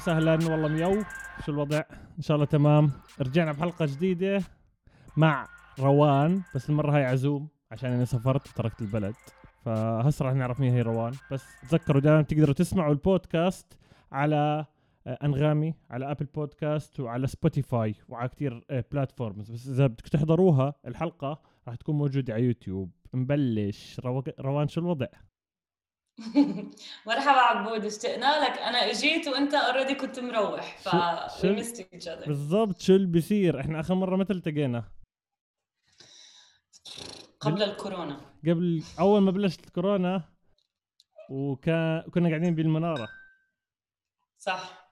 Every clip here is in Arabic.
وسهلا والله ميو شو الوضع؟ إن شاء الله تمام. رجعنا بحلقة جديدة مع روان بس المرة هاي عزوم عشان أنا سافرت وتركت البلد. فهسه راح نعرف مين هي روان. بس تذكروا دائما تقدروا تسمعوا البودكاست على آه، أنغامي على ابل بودكاست وعلى سبوتيفاي وعلى كثير platforms بس إذا بدك تحضروها الحلقة راح تكون موجودة على يوتيوب. نبلش. رو- روان شو الوضع؟ مرحبا عبود اشتقنا لك. أنا إجيت وأنت already كنت مروح ف بالضبط شو اللي بيصير؟ إحنا آخر مرة متى التقينا؟ قبل الكورونا. قبل أول ما بلشت الكورونا وكان كنا قاعدين بالمنارة. صح.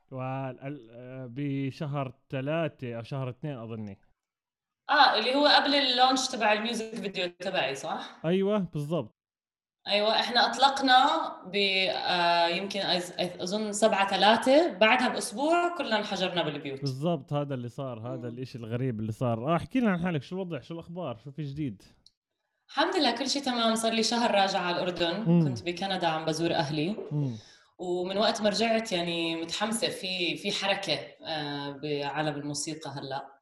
بشهر ثلاثة أو شهر اثنين أظني. آه اللي هو قبل ال launch تبع ال music video تبعي صح؟ أيوه بالضبط. أيوه إحنا أطلقنا ب آه يمكن أظن سبعة ثلاثة بعدها بأسبوع كلنا انحجرنا بالبيوت. بالضبط هذا اللي صار هذا. الإشي الغريب اللي صار. آه أحكي لنا عن حالك شو الوضع؟ شو الأخبار؟ شو في جديد؟ الحمد لله كل شيء تمام. صار لي شهر راجعة على الأردن. مم. كنت بكندا عم بزور أهلي. مم. ومن وقت ما رجعت يعني متحمسة في في حركة آه، بعالم الموسيقى هلأ.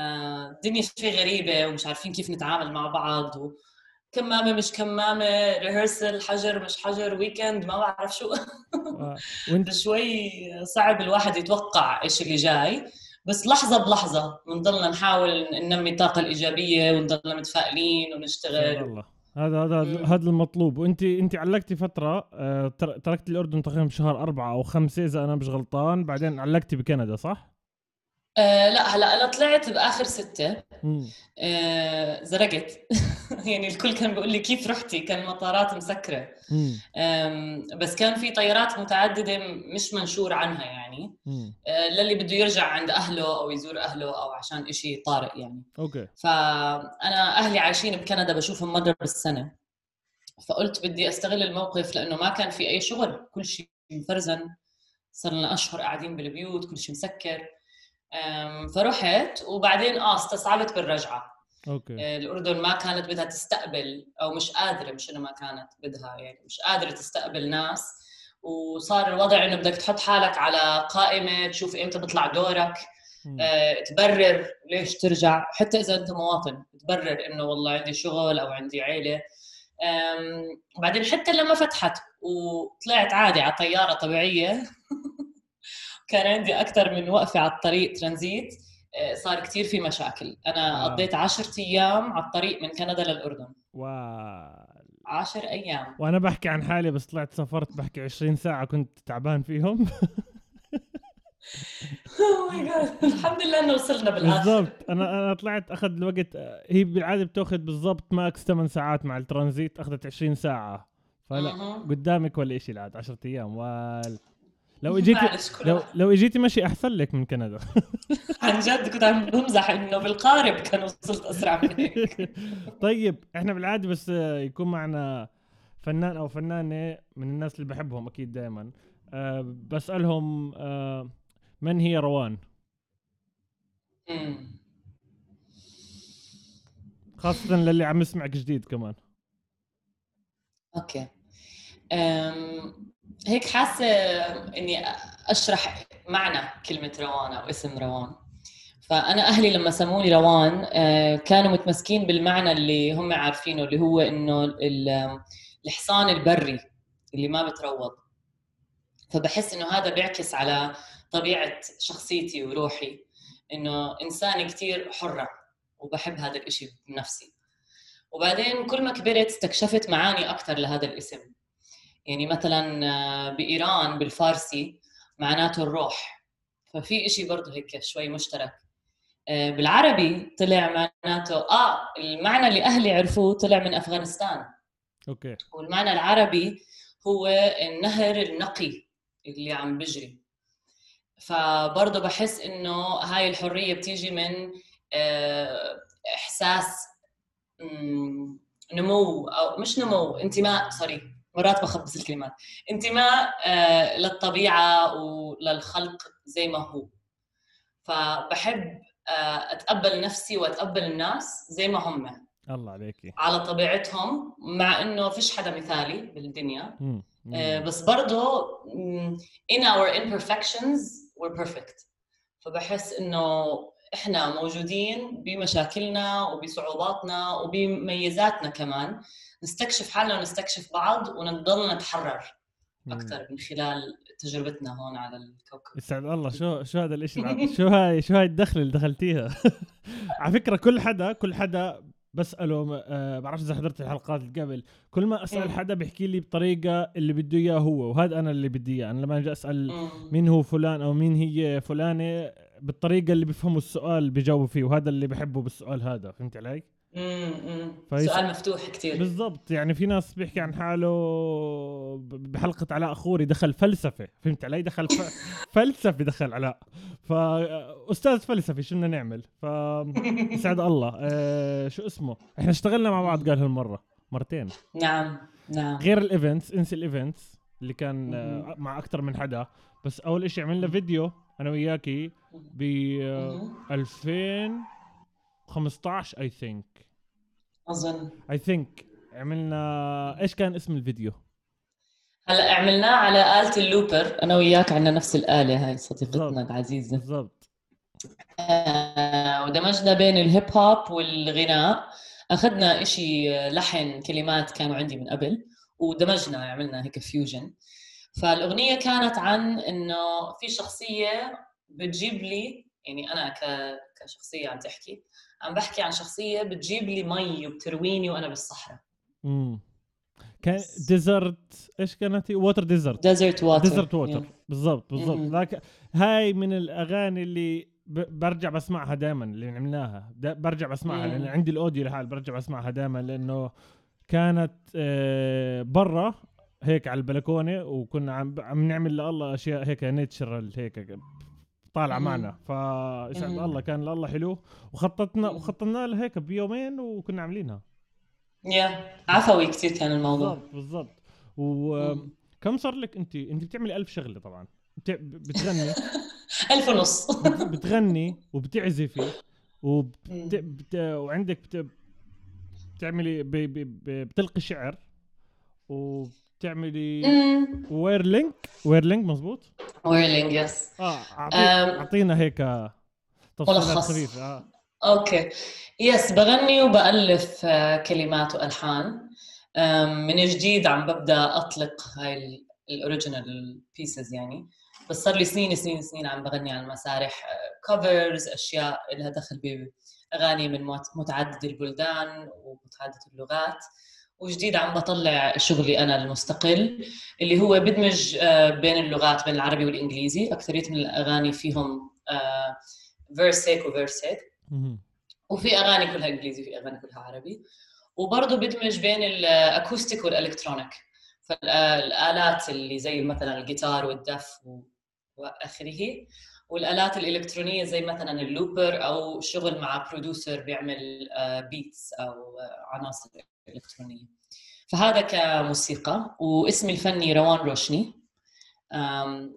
آه، الدنيا شوي غريبة ومش عارفين كيف نتعامل مع بعض و... كمامة مش كمامة ريهرسل حجر مش حجر ويكند ما بعرف شو. وإنت شوي صعب الواحد يتوقع إيش اللي جاي بس لحظة بلحظة بنضلنا نحاول ننمي الطاقة الإيجابية ونضلنا متفائلين ونشتغل الله هذا هذا. هذا المطلوب وانت إنت علقتي فترة آه، تر- تركت الأردن تقريبا بشهر أربعة أو خمسة إذا أنا مش غلطان بعدين علقتي بكندا صح؟ آه لا هلا أنا طلعت بآخر ستة. آه، زرقت. يعني الكل كان بيقول لي كيف رحتي؟ كان المطارات مسكرة. آم، بس كان في طيارات متعددة مش منشور عنها يعني. آه، للي بده يرجع عند أهله أو يزور أهله أو عشان إشي طارئ يعني. أوكي. فانا أهلي عايشين بكندا بشوفهم مرة بالسنة. فقلت بدي أستغل الموقف لأنه ما كان في أي شغل. كل شيء مفرزن. صار لنا أشهر قاعدين بالبيوت كل شيء مسكر. فرحت وبعدين آه استصعبت بالرجعة. أوكي. آه، الأردن ما كانت بدها تستقبل أو مش قادرة مش إنه ما كانت بدها يعني مش قادرة تستقبل ناس. وصار الوضع إنه بدك تحط حالك على قائمة تشوف إمتى بيطلع دورك. آه، تبرر ليش ترجع. حتى إذا أنت مواطن تبرر إنه والله عندي شغل أو عندي عيلة. آم، وبعدين حتى لما فتحت وطلعت عادي على طيارة طبيعية. كان عندي أكثر من وقفة على الطريق ترانزيت آه، صار كتير في مشاكل. أنا آه. قضيت عشرة أيام على الطريق من كندا للأردن. و... عشر أيام. وأنا بحكي عن حالي بس طلعت سافرت بحكي 20 ساعة كنت تعبان فيهم. Oh. الحمد لله إنه وصلنا بالآخر. بالضبط. أنا أنا طلعت اخذ الوقت هي بالعادة بتأخذ بالضبط ماكس 8 ساعات مع الترانزيت أخذت 20 ساعة. فلا. قدامك ولا شيء العاد 10 أيام. وال لو اجيتي لو. لو إجيتي مشي أحسن لك من كندا. عن جد كنت عم بمزح إنه بالقارب كان وصلت أسرع من هيك. طيب إحنا بالعادة بس يكون معنا فنان أو فنانة من الناس اللي بحبهم أكيد دائما أه بسألهم أه من هي روان؟ مم. خاصة للي عم يسمعك جديد كمان. أوكي. أم، هيك حاسة إني أشرح معنى كلمة روان أو اسم روان. فأنا أهلي لما سموني روان آه، كانوا متمسكين بالمعنى اللي هم عارفينه اللي هو إنه ال- الحصان البري اللي ما بتروض. فبحس إنه هذا بيعكس على طبيعة شخصيتي وروحي إنه انسانه كثير حرة وبحب هذا الإشي بنفسي. وبعدين كل ما كبرت استكشفت معاني أكثر لهذا الاسم. يعني مثلا آه، بإيران بالفارسي معناته الروح. ففي إشي برضه هيك شوي مشترك. آه، بالعربي طلع معناته آه المعنى اللي أهلي عرفوه طلع من أفغانستان. أوكي. والمعنى العربي هو النهر النقي اللي عم بجري. فبرضه بحس إنه هاي الحرية بتيجي من آه، إحساس نمو أو مش نمو انتماء sorry مرات بخبص الكلمات. انتماء آه، للطبيعة وللخلق زي ما هو. فبحب آه، أتقبل نفسي وأتقبل الناس زي ما هم. الله عليكي. على طبيعتهم مع إنه فيش حدا مثالي بالدنيا. مم. آه، بس برضه in our imperfections we're perfect. فبحس إنه إحنا موجودين بمشاكلنا وبصعوباتنا وبميزاتنا كمان. نستكشف حالنا ونستكشف بعض ونضل نتحرر. أكثر من خلال تجربتنا هون على الكوكب يسعد الله شو شو هذا الإشي الع- شو هاي شو هاي الدخلة اللي دخلتيها على فكرة كل حدا كل حدا بسأله آه بعرفش إذا حضرت الحلقات اللي قبل كل ما أسأل. حدا بيحكي لي بطريقة اللي بده إياه هو وهذا أنا اللي بدي إياه أنا لما أجي أسأل. مين هو فلان أو مين هي فلانة بالطريقة اللي بيفهموا السؤال بيجاوبوا فيه وهذا اللي بحبه بالسؤال هذا فهمت علي. فيس... سؤال مفتوح كثير بالضبط. يعني في ناس بيحكي عن حاله بحلقة علاء خوري دخل فلسفة. فهمت علي؟ دخل ف... فلسفة دخل علاء. فاستاذ فلسفي شو بدنا نعمل؟ ف يسعد الله. أه... شو اسمه؟ إحنا اشتغلنا مع بعض قال هالمرة. مرتين. نعم نعم. غير ال events انسى ال events اللي كان آه، مع أكثر من حدا. بس أول شيء عملنا فيديو أنا وياكي ب آه، 2000 15 I think أظن. I think عملنا إيش كان اسم الفيديو؟ هلا عملناه على آلة ال looper. أنا وياك عندنا نفس الآلة هاي صديقتنا العزيزة. بالضبط. آه، ودمجنا بين ال hip hop والغناء. أخذنا إشي آه، لحن كلمات كانوا عندي من قبل ودمجنا عملنا هيك fusion فالأغنية كانت عن إنه في شخصية بتجيب لي يعني أنا كشخصية عم تحكي عم بحكي عن شخصية بتجيب لي مي وبترويني وأنا بالصحراء. امم كان desert إيش كانت water desert desert water desert water بالضبط بالضبط. هاي من الأغاني اللي برجع بسمعها دائما اللي عملناها. برجع بسمعها. لأن عندي الأوديو لحال برجع بسمعها دائما لأنه كانت آه، برا هيك على البلكونة وكنا عم عم نعمل لله أشياء هيك نيتشرال هيك طالعه. معنا. فيسعد. الله كان لله حلو. وخططنا. وخططنا لها هيك بيومين وكنا عاملينها. يا عفوي كثير كان الموضوع. بالضبط بالضبط. وكم صار لك انت؟ انت بتعملي ألف شغلة طبعا. بت- بتغني. ألف ونص. بت- بتغني وبتعزفي وبت... بت... وعندك بت... بتعملي ب... ب... بتلقي شعر وبتعملي مم. whirling whirling مزبوط whirling yes آه. أعطينا هيك تفصيلات. خفيفة آه. أوكي. yes بغني وبألف آه، كلمات وألحان. من جديد عم ببدأ أطلق هاي ال original pieces يعني. بس صار لي سنين سنين سنين عم بغني على المسارح covers أشياء لها دخل بأغاني من مت- متعدد البلدان ومتعدد اللغات. وجديد عم بطلع شغلي أنا المستقل اللي هو بدمج آه، بين اللغات بين العربي والإنجليزي. أكثرية من الأغاني فيهم verse هيك و verse هيك. وفي أغاني كلها إنجليزي وفي أغاني كلها عربي. وبرضه بدمج بين ال acoustic وال electronic فالآلات اللي زي مثلا الجيتار والدف وآخره. والآلات الإلكترونية زي مثلا ال looper أو شغل مع producer بيعمل beats أو آه، عناصر. إلكترونية. فهذا كموسيقى واسمي الفني روان روشني.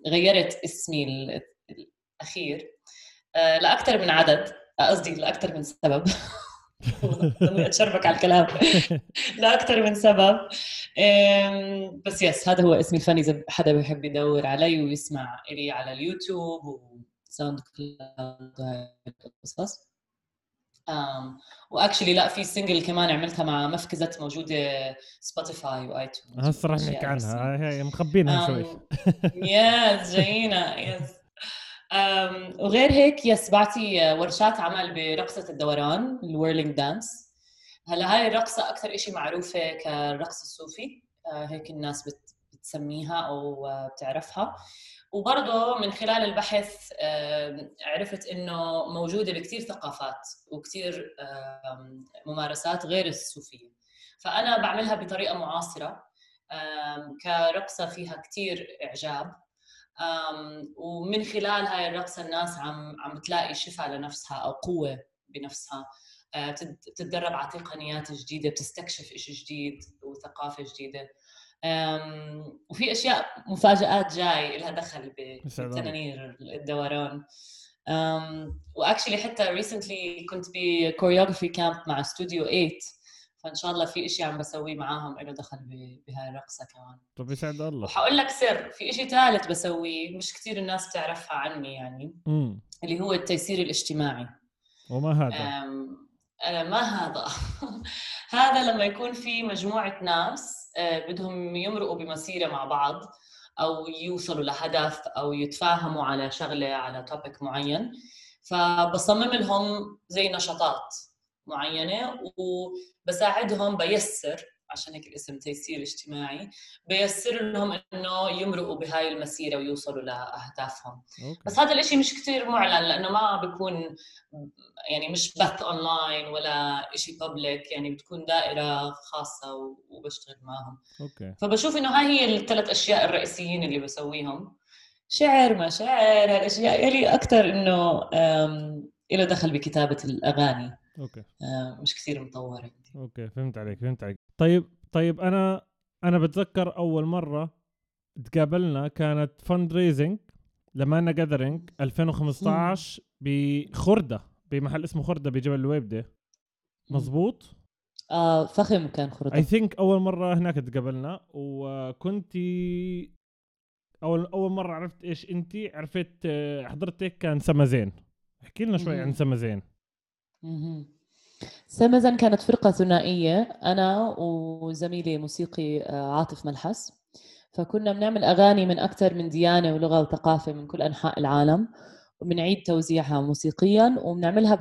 غيرت اسمي ال- الأخير. آه، لاكثر من عدد. آه، قصدي لاكثر من سبب. اتشربك على الكلام. لاكثر من سبب. بس yes هذا هو اسمي الفني. إذا حدا بيحب يدور علي ويسمع إلي على اليوتيوب وساوند كلاود القصص. و actually لا في single كمان عملتها مع مفكزة موجودة سبوتيفاي و iTunes هسه رح نحكي عنها. هاي مخبينها شوي. يس جايينا يس وغير هيك yes بعطي ورشات عمل برقصة الدوران ال whirling dance هلا هاي الرقصة أكثر إشي معروفة كالرقص الصوفي. آه، هيك الناس بت- بتسميها أو آه، بتعرفها. وبرضه من خلال البحث عرفت إنه موجودة بكثير ثقافات وكثير ممارسات غير الصوفية فأنا بعملها بطريقة معاصرة آم، كرقصة فيها كثير إعجاب. آم، ومن خلال هاي الرقصة الناس عم عم تلاقي شفاء لنفسها أو قوة بنفسها. آه، بتتدرب على تقنيات جديدة بتستكشف إشي جديد وثقافة جديدة. آم، وفي أشياء مفاجآت جاي لها دخل ب- يسعد الله. بتنانير الدوران. و actually حتى recently كنت ب choreography camp مع استوديو 8 فإن شاء الله في إشي عم بسويه معاهم له دخل بهاي الرقصة كمان. طب يسعد الله. وحقول لك سر في إشي ثالث بسويه مش كثير الناس بتعرفها عني يعني امم اللي هو التيسير الاجتماعي. وما هذا؟ أنا ما هذا. هذا لما يكون في مجموعة ناس آه، بدهم يمرقوا بمسيرة مع بعض أو يوصلوا لهدف أو يتفاهموا على شغلة على توبيك معين. فبصمم لهم زي نشاطات معينة وبساعدهم بيسر عشان هيك الاسم تيسير اجتماعي بيسر لهم إنه يمرقوا بهاي المسيرة ويوصلوا لأهدافهم. okay. بس هذا الإشي مش كتير معلن لأنه ما بيكون يعني مش بث اونلاين ولا شيء public يعني بتكون دائرة خاصة وبشتغل معهم. okay. فبشوف إنه هاي هي الثلاث أشياء الرئيسيين اللي بسويهم. شعر ما شعر هالاشياء يلي أكثر إنه له دخل بكتابة الأغاني. okay. مش كثير مطورة okay فهمت عليك فهمت عليك. طيب طيب أنا أنا بتذكر أول مرة تقابلنا كانت fundraising لما أنا gathering 2015 بخردة بمحل اسمه خردة بجبل الويبده مزبوط آه فخم كان خردة. I think أول مرة هناك تقابلنا وكنت أول أول مرة عرفت إيش أنت عرفت حضرتك كان سما احكي لنا شوي عن سما زين سمزن كانت فرقة ثنائية أنا وزميلي موسيقي آه، عاطف ملحس. فكنا بنعمل أغاني من أكثر من ديانة ولغة وثقافة من كل أنحاء العالم وبنعيد توزيعها موسيقيا وبنعملها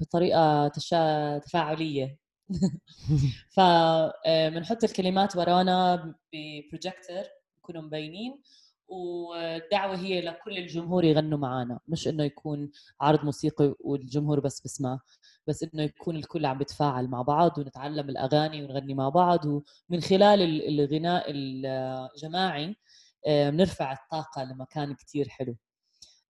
بطريقة تشا... تفاعلية. فبنحط آه، الكلمات ورانا ببروجيكتور بكونوا مبينين والدعوة هي لكل الجمهور يغنوا معنا مش إنه يكون عرض موسيقي والجمهور بس بسمع. بس إنه يكون الكل عم بيتفاعل مع بعض ونتعلم الأغاني ونغني مع بعض. ومن خلال الغناء الجماعي آه، بنرفع الطاقة لمكان كتير حلو.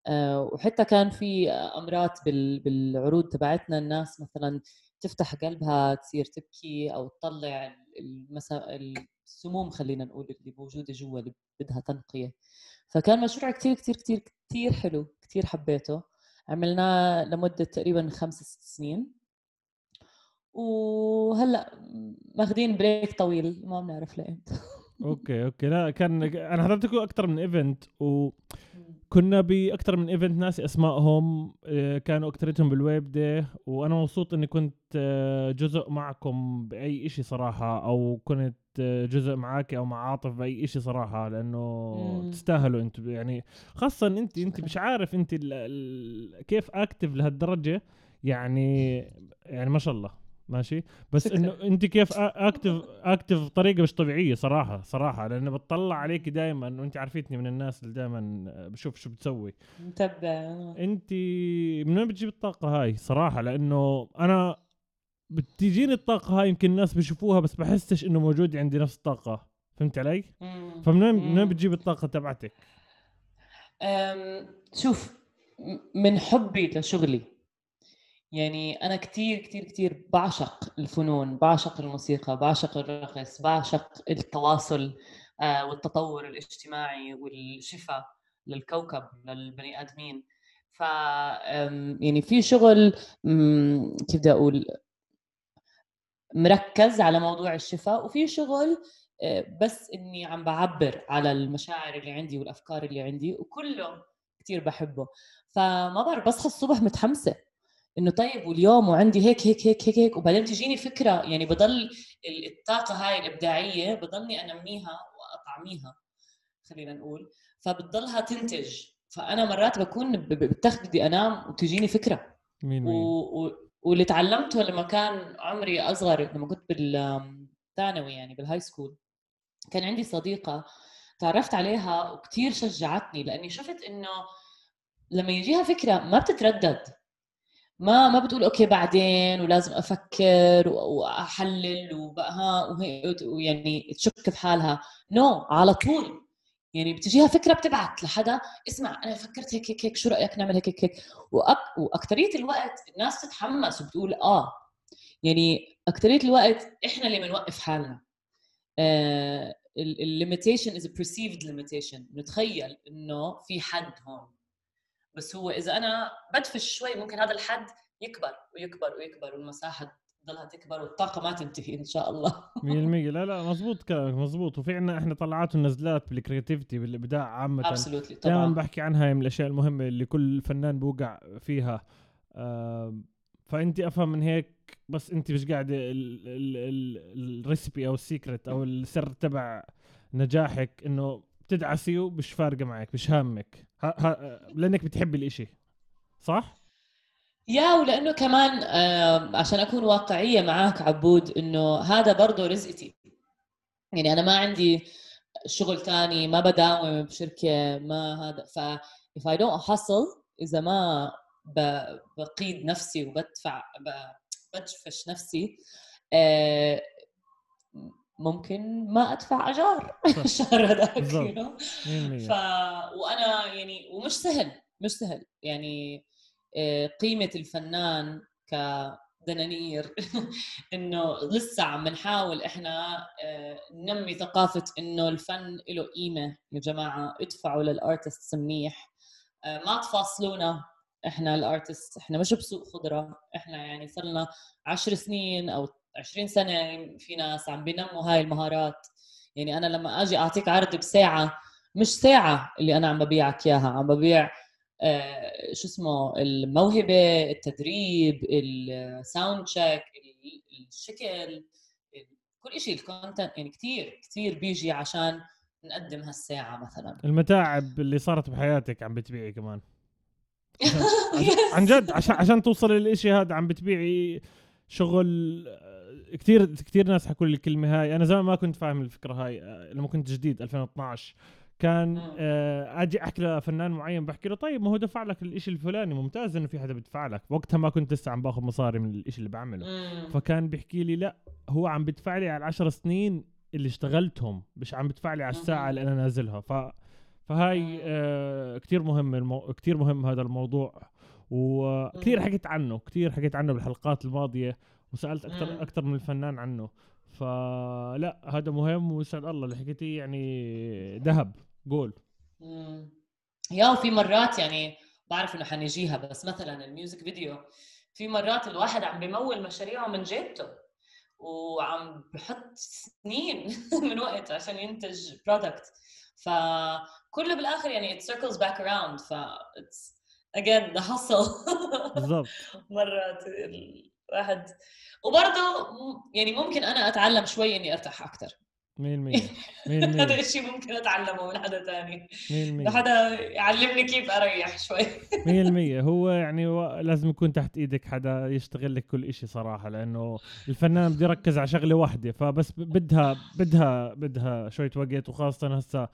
آه، وحتى كان في امرات بالعروض تبعتنا. الناس مثلا تفتح قلبها تصير تبكي أو تطلع السموم خلينا نقول اللي موجودة جوا اللي بدها تنقية. فكان مشروع كتير كتير كتير كتير حلو كتير حبيته. عملناه لمدة تقريبا خمس ست سنين. وهلأ ماخذين break طويل ما بنعرف لامتى okay okay. لا كان أنا حضرت أكثر من event وكنا باكثر من ايفنت ناس أسمائهم آه، كانوا اكثرتهم بالويبدة وأنا مبسوط إني كنت آه، جزء معكم بأي شيء صراحة أو كنت آه، جزء معك أو مع عاطف بأي شيء صراحة لأنه تستاهلوا أنتم يعني خاصة أنت أنت مش عارف أنت ال ال كيف active لهالدرجة. يعني يعني ما شاء الله. ماشي؟ بس إنه أنت كيف active active بطريقه مش طبيعية صراحة صراحة. لأنه بتطلع عليك دائما وأنت عارفتني من الناس اللي دائما بشوف شو بتسوي. متابع. أنت من وين بتجيب الطاقة هاي؟ صراحة لأنه أنا بتجيني الطاقة هاي يمكن الناس بيشوفوها بس بحسش إنه موجود عندي نفس الطاقة. فهمت علي؟ فمن وين من وين بتجيب الطاقة تبعتك؟ شوف من حبي لشغلي. يعني أنا كتير كتير كتير بعشق الفنون بعشق الموسيقى بعشق الرقص بعشق التواصل آه، والتطور الاجتماعي والشفاء للكوكب للبني آدمين. ف يعني في شغل كيف بدي أقول مركز على موضوع الشفاء وفي شغل آه، بس إني عم بعبر على المشاعر اللي عندي والأفكار اللي عندي وكله كثير بحبه. فما بعرف بصحى الصبح متحمسة. إنه طيب واليوم وعندي هيك هيك هيك هيك هيك وبعدين تجيني فكرة يعني بضل الطاقة هاي الإبداعية بضلني أنميها وأطعميها خلينا نقول. فبتضلها تنتج. فأنا مرات بكون بتخ بدي أنام وتجيني فكرة. مين مين و... و... واللي تعلمته لما كان عمري أصغر لما كنت بالثانوي يعني بال high school كان عندي صديقة تعرفت عليها وكثير شجعتني لأني شفت إنه لما يجيها فكرة ما بتتردد. ما ما بتقول okay بعدين ولازم أفكر وأحلل وبقى ها ويعني تشك في حالها. no no, على طول. يعني بتجيها فكرة بتبعت لحدا اسمع أنا فكرت هيك هيك هيك شو رأيك نعمل هيك هيك هيك. وأك... واكثريه الوقت الناس تتحمس وبتقول آه. يعني اكثريه الوقت إحنا اللي بنوقف حالنا. ال limitation is perceived limitation. نتخيل إنه في حد هون. بس هو إذا أنا بدفش شوي ممكن هذا الحد يكبر ويكبر ويكبر والمساحة تضلها تكبر والطاقة ما تنتهي إن شاء الله. 100% لا لا مزبوط كلامك مزبوط وفي عندنا إحنا طلعات ونزلات بال creativity بالإبداع عامة. absolutely دائما طبعا. بحكي عنها من الأشياء المهمة اللي كل فنان بوقع فيها. فانت أفهم من هيك بس انت مش قاعدة الريسبي أو السيكرت أو السر تبع نجاحك إنه بتدعسي ومش فارقة معك مش هامك. ها ها لأنك بتحبي الإشي صح؟ يا ولأنه كمان آه، عشان أكون واقعية معك عبود إنه هذا برضه رزقتي يعني أنا ما عندي شغل تاني ما بداوم بشركة ما هذا ف if I don't hustle إذا ما بقيد نفسي وبدفع بدفش نفسي آه، ممكن ما أدفع أجار. الشهر هذاك بالضبط. you know? 100% ف وأنا يعني ومش سهل مش سهل يعني آه، قيمة الفنان كدنانير إنه لسه عم نحاول إحنا آه، ننمي ثقافة إنه الفن له قيمة يا جماعة ادفعوا للأرتست منيح آه، ما تفاصلونا إحنا ال artists إحنا مش بسوق خضرة إحنا يعني صار لنا 10 سنين أو 20 سنة في ناس عم بينموا هاي المهارات. يعني أنا لما أجي أعطيك عرض بساعة مش ساعة اللي أنا عم ببيعك إياها عم ببيع آه، شو اسمه الموهبة التدريب ال sound check الشكل ال- كل شيء ال content يعني كثير كثير بيجي عشان نقدم هالساعة مثلا. المتاعب اللي صارت بحياتك عم بتبيعي كمان؟ عن جد عشان عشان توصل للإشي هذا عم بتبيعي شغل آه، كثير كثير ناس حكوا لي الكلمة هاي أنا زمان ما كنت فاهم الفكرة هاي آه، لما كنت جديد 2012 كان. آه، أجي أحكي لفنان معين بحكي له طيب ما هو دفع لك الإشي الفلاني ممتاز إنه في حدا بدفع لك وقتها ما كنت لسه عم باخذ مصاري من الإشي اللي بعمله. فكان بيحكي لي لا هو عم بدفع لي على العشر سنين اللي اشتغلتهم مش عم بدفع لي على الساعة. اللي أنا نازلها ف فهاي. آه كتير مهم المو... كتير مهم هذا الموضوع وكثير. حكيت عنه كثير حكيت عنه بالحلقات الماضية وسألت. أكثر أكثر من الفنان عنه فلا هذا مهم ويسعد الله اللي حكيتيه يعني ذهب جول. يا وفي مرات يعني بعرف إنه حنجيها بس مثلا ال music video في مرات الواحد عم بمول مشاريعه من جيبته وعم بحط سنين من وقت عشان ينتج برودكت فكله بالآخر يعني it circles back around. ف it's again the hustle. بالضبط. مرات الواحد وبرضه يعني ممكن أنا أتعلم شوي إني أرتاح أكثر 100% 100% هذا الشيء ممكن أتعلمه من حدا ثاني 100% حدا يعلمني كيف أريح شوي. 100% هو يعني و- لازم يكون تحت إيدك حدا يشتغل لك كل إشي صراحة لأنه الفنان بده يركز على شغلة واحدة فبس بدها بدها بدها شوية وقت وخاصة هسه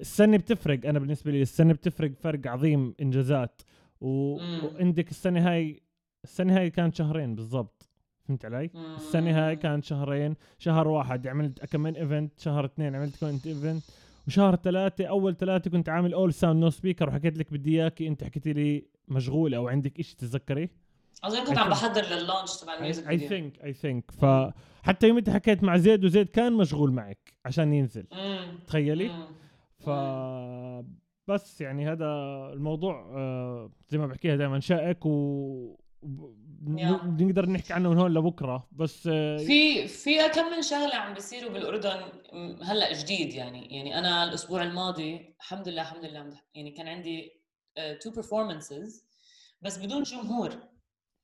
السنة بتفرق. أنا بالنسبة لي السنة بتفرق فرق عظيم إنجازات و... وعندك السنة هاي السنة هاي كانت شهرين بالضبط. فهمت علي؟ السنة هاي كانت شهرين شهر واحد عملت كمان event شهر اثنين عملت كنت event وشهر ثلاثة أول ثلاثة كنت عامل أول sound no speaker وحكيت لك بدي إياكي أنت حكيتي لي مشغول أو عندك إشي تتذكري؟ أظن كنت عم بحضر لل launch تبع ال music I think I think فحتى يوم أنت حكيت مع زيد وزيد كان مشغول معك عشان ينزل مم. تخيلي مم. ف بس يعني هذا الموضوع آه، زي ما بحكيها دائما شائك و. بنقدر نحكي عنه من هون لبكرة بس آه، في في كم من شغلة عم بيصيروا بالأردن هلأ جديد يعني يعني أنا الأسبوع الماضي الحمد لله الحمد لله يعني كان عندي two performances بس بدون جمهور.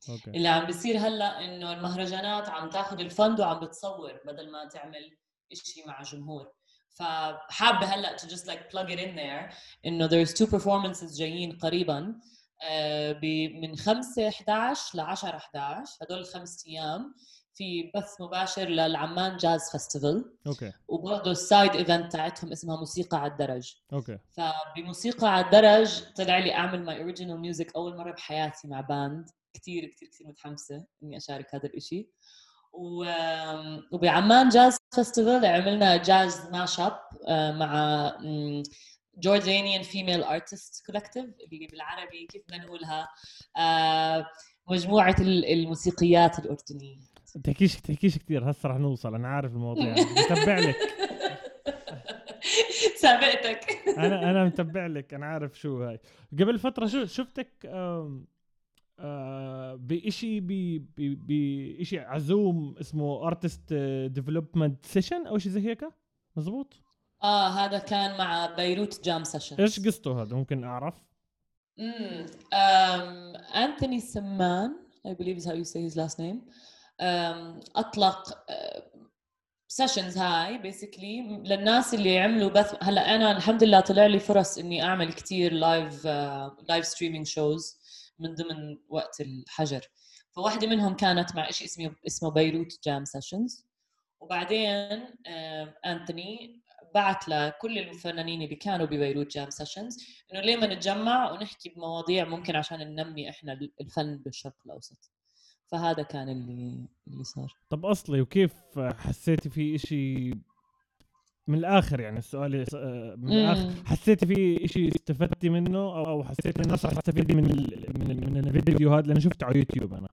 okay. اللي عم بيصير هلأ إنه المهرجانات عم تاخذ ال fund وعم بتصور بدل ما تعمل شيء مع جمهور. فحابة هلأ to just like plug it in there إنه there's two performances جايين قريبا. آه، من 5 11 ل 10 11 هدول الخمس أيام في بث مباشر للعمان jazz festival. okay. وبرضه ال side event تاعتهم اسمها موسيقى على الدرج. okay. فبموسيقى على الدرج طلع لي أعمل my original music أول مرة بحياتي مع band كثير كثير كثير متحمسة إني أشارك هذا الإشي. و... وبعمان jazz festival عملنا jazz mash up مع Jordanian female artist collective اللي بالعربي كيف بدنا نقولها آه، مجموعة ال- الموسيقيات الأردنية. تحكيش تحكيش كثير هسه رح نوصل أنا عارف المواضيع متبع لك. سابقتك. أنا أنا متابع لك أنا عارف شو هاي. قبل فترة شو شفتك آه بشيء بشيء عزوم اسمه artist development session أو شيء زي هيك؟ مزبوط؟ آه هذا كان مع بيروت jam session إيش قصته هذا؟ ممكن أعرف؟ امم انثوني سمان believe is how you say his last name. um, أطلق sessions uh, هاي basically للناس اللي عملوا بث هلا أنا الحمد لله طلع لي فرص إني أعمل كثير live live streaming shows من ضمن وقت الحجر. فواحدة منهم كانت مع شيء اسمه اسمه بيروت Jam Sessions. وبعدين انثوني بعت لكل الفنانين اللي كانوا ببيروت جام سيشنز إنه ليه ما نتجمع ونحكي بمواضيع ممكن عشان ننمي إحنا الفن بالشرق الأوسط. فهذا كان اللي اللي صار. طب أصلي وكيف حسيتي في إشي من الآخر يعني السؤال من الآخر؟ حسيتي في شيء استفدتي منه أو حسيت الناس رح تستفيدي من ال من ال من الفيديو هذا لأنه شفته على يوتيوب أنا.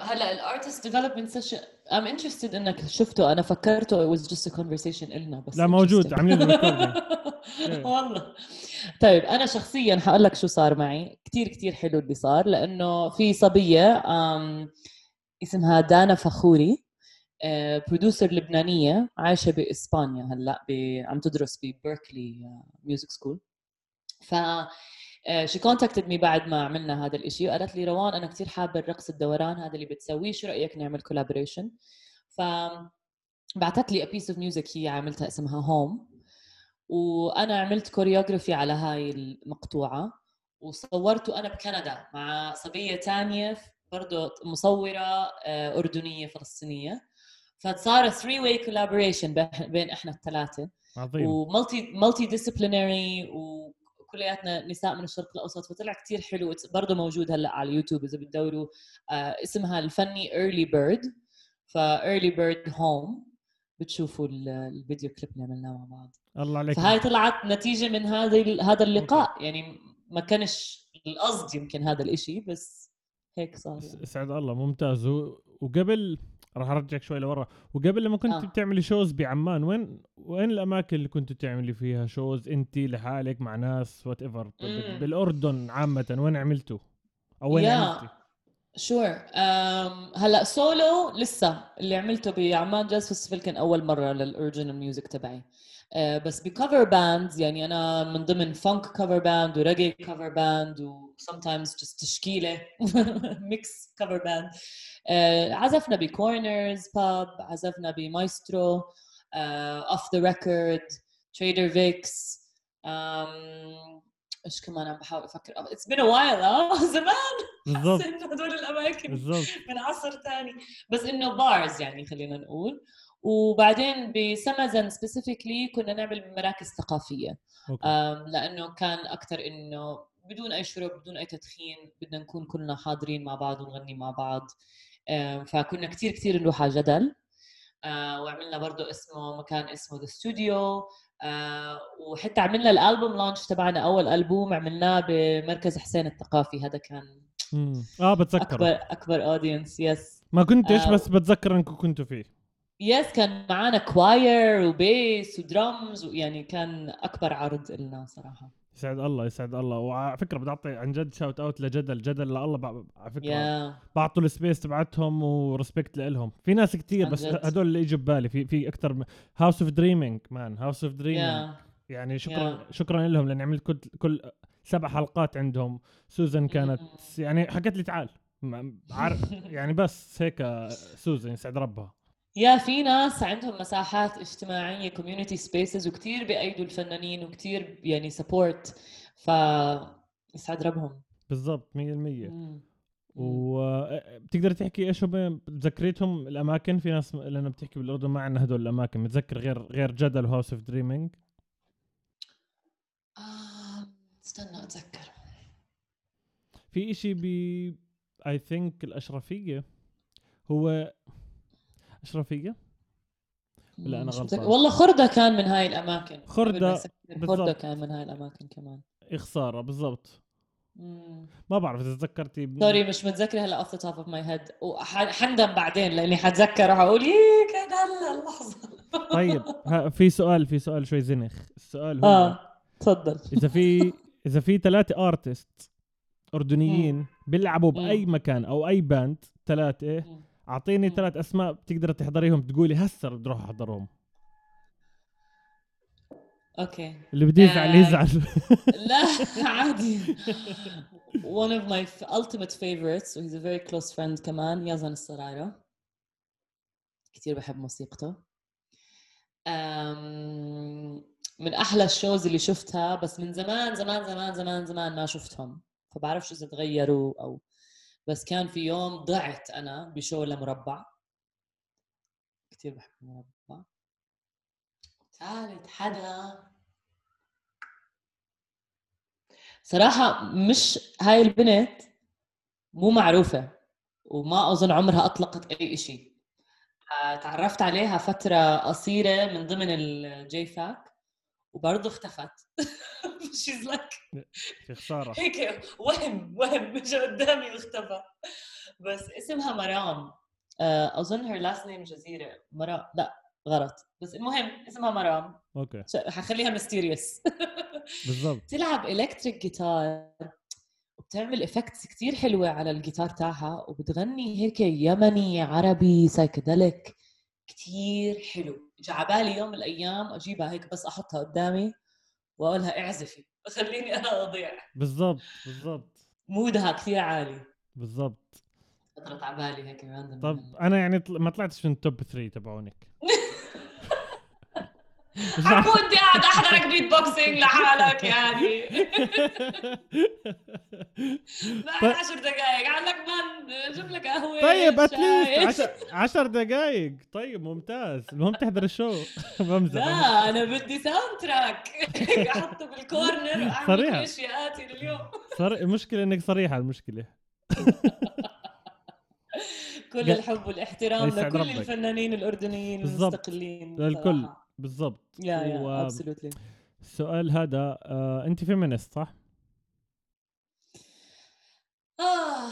هلا ال artist development session I'm interested إنك شفته أنا فكرته it was just a conversation النا بس لا موجود عاملين والله. طيب أنا شخصيا حقول لك شو صار معي. كثير كثير حلو اللي صار لأنه في صبية اسمها دانا فخوري producer لبنانية عايشة بإسبانيا هلأ عم تدرس ب Berklee music school ف she contacted me بعد ما عملنا هذا الإشي وقالت لي روان أنا كثير حابة الرقص الدوران هذا اللي بتسويه شو رأيك نعمل collaboration ف بعثت لي piece of music هي عملتها اسمها Home وأنا عملت choreography على هاي المقطوعة. وصورته أنا بكندا مع صبية ثانية برضه مصورة آه، أردنية فلسطينية. فصار 3 way collaboration بين إحنا الثلاثه عظيم. و multi multi disciplinary وكلياتنا نساء من الشرق الأوسط فطلع كثير حلو برضه موجود هلأ على اليوتيوب إذا بتدوروا آه اسمها الفني Early Bird Fairly Bird Home بتشوفوا الفيديو كليب اللي عملناه مع بعض. الله عليك. فهاي طلعت نتيجة من هذا هذا اللقاء يعني ما كانش القصد يمكن هذا الإشي بس هيك صار يعني. سعد الله ممتاز. وقبل راح أرجعك شوي لورا. وقبل لما كنت آه. بتعملي shows بعمان وين وين الأماكن اللي كنت تعملي فيها shows انت لحالك مع ناس whatever بالأردن عامة وين عملتوا؟ أو وين عملتي؟ sure um, هلأ سولو لسه. اللي عملته بعمان Jazz Festival كان أول مرة لل original music تبعي. بس ب cover bands يعني أنا من ضمن funk cover band و reggae cover band و sometimes just تشكيلة mix cover band عزفنا ب Corners Pub عزفنا ب Maestro Off the Record Trader Vic's إيش كمان عم بحاول أفكر. it's been a while آه زمان. بالضبط. هدول الأماكن. بالضبط. من عصر ثاني بس إنه bars يعني خلينا نقول. وبعدين بسمزن specifically كنا نعمل مراكز ثقافية. لأنه كان أكثر إنه بدون أي شرب بدون أي تدخين بدنا نكون كلنا حاضرين مع بعض ونغني مع بعض. فكنا كثير كثير نروح على جدل. آه، وعملنا برضه اسمه مكان اسمه The Studio آه وحتى عملنا الألبوم launch تبعنا أول ألبوم عملناه بمركز حسين الثقافي. هذا كان مم. آه بتذكر أكبر أكبر audience yes ما كنتش آه بس بتذكر إنكم كنتوا فيه. yes كان معنا choir و bass و drums ويعني كان أكبر عرض لنا صراحة. يسعد الله يسعد الله. وعلى فكرة بدي اعطي عن جد shout out لجدل. جدل لله على فكرة yeah. بعطوا ال space تبعتهم و respect لهم في ناس كثير بس هدول اللي إجوا ببالي. في في أكثر House of Dreaming man House of Dreaming يعني شكرا yeah. شكرا لهم لأني عملت كل كل سبع حلقات عندهم. سوزن كانت يعني حكت لي تعال. يعني بس هيك سوزن يسعد ربها يا في ناس عندهم مساحات اجتماعية community spaces وكثير بايدوا الفنانين وكثير يعني support ف يسعد ربهم. بالضبط 100% وبتقدر تحكي إيش هم؟ تذكريتهم الأماكن؟ في ناس لأنه بتحكي بالأردن ما عندنا هدول الأماكن. متذكر غير غير جدل و House of Dreaming استنى أتذكر. في إشي ب I think الأشرفية هو اشرفيه ولا أنا غلطان. والله خردة كان من هاي الأماكن. خردة خردة كان من هاي الأماكن كمان. خساره بالضبط. ما بعرف إذا تذكرتي sorry مش متذكرة هلا off the top of my head وحندم بعدين لأني حتذكر أقول إيه كان هلا اللحظه طيب في سؤال في سؤال شوي زنخ السؤال هو آه تفضل اذا في اذا في ثلاثة artist اردنيين بيلعبوا. باي مكان أو اي band ثلاثة. أعطيني. ثلاث أسماء بتقدر تحضريهم تقولي هسه بدي أروح أحضرهم. okay. اللي بده يزعل آه. يزعل. لا عادي. One of my ultimate favorites و he's a very close friend كمان يزن السرايرة كتير بحب موسيقته. من أحلى ال shows اللي شفتها بس من زمان زمان زمان زمان زمان ما شفتهم. فبعرفش إذا تغيروا أو بس كان في يوم ضعت أنا ب show لمربع. كتير بحب المربع. ثالث حدا. صراحة مش هاي البنت مو معروفة وما أظن عمرها أطلقت أي إشي. آه، تعرفت عليها فترة قصيرة من ضمن الجي فاك وبرضه اختفت. She's like في خسارة. هيك وهم وهم اجى قدامي واختفى بس اسمها مرام. آه، أظن her last name جزيرة. مرام لا غلط. بس المهم اسمها مرام. أوكي. حخليها mysterious بالضبط. تلعب electric guitar وبتعمل effects كتير حلوة على الجيتار تاعها وبتغني هيك يمني عربي psychedelic كتير حلو. اجى على بالي يوم من الأيام أجيبها هيك بس أحطها قدامي وأقولها اعزفي خليني أنا أضيع. بالضبط بالضبط. مودها كثير عالي. بالضبط. خطرت على بالي هيك طب أنا يعني ما طلعتش من ال top 3 تبعونك. انت قاعد أحضرك beatboxing لحالك يعني. بعد عشر دقائق عندك من؟ جيب لك قهوة طيب. at least 10 دقائق طيب ممتاز. المهم تحضر ال show. بمزح. لا أنا بدي soundtrack أحطه بال corner وأعمل إشياءاتي لليوم. صار المشكلة إنك صريحة المشكلة. كل الحب والإحترام لكل ربك. الفنانين الأردنيين. المستقلين. للكل. بالضبط. يا يا و- absolutely السؤال هذا آه أنت feminist صح؟ آه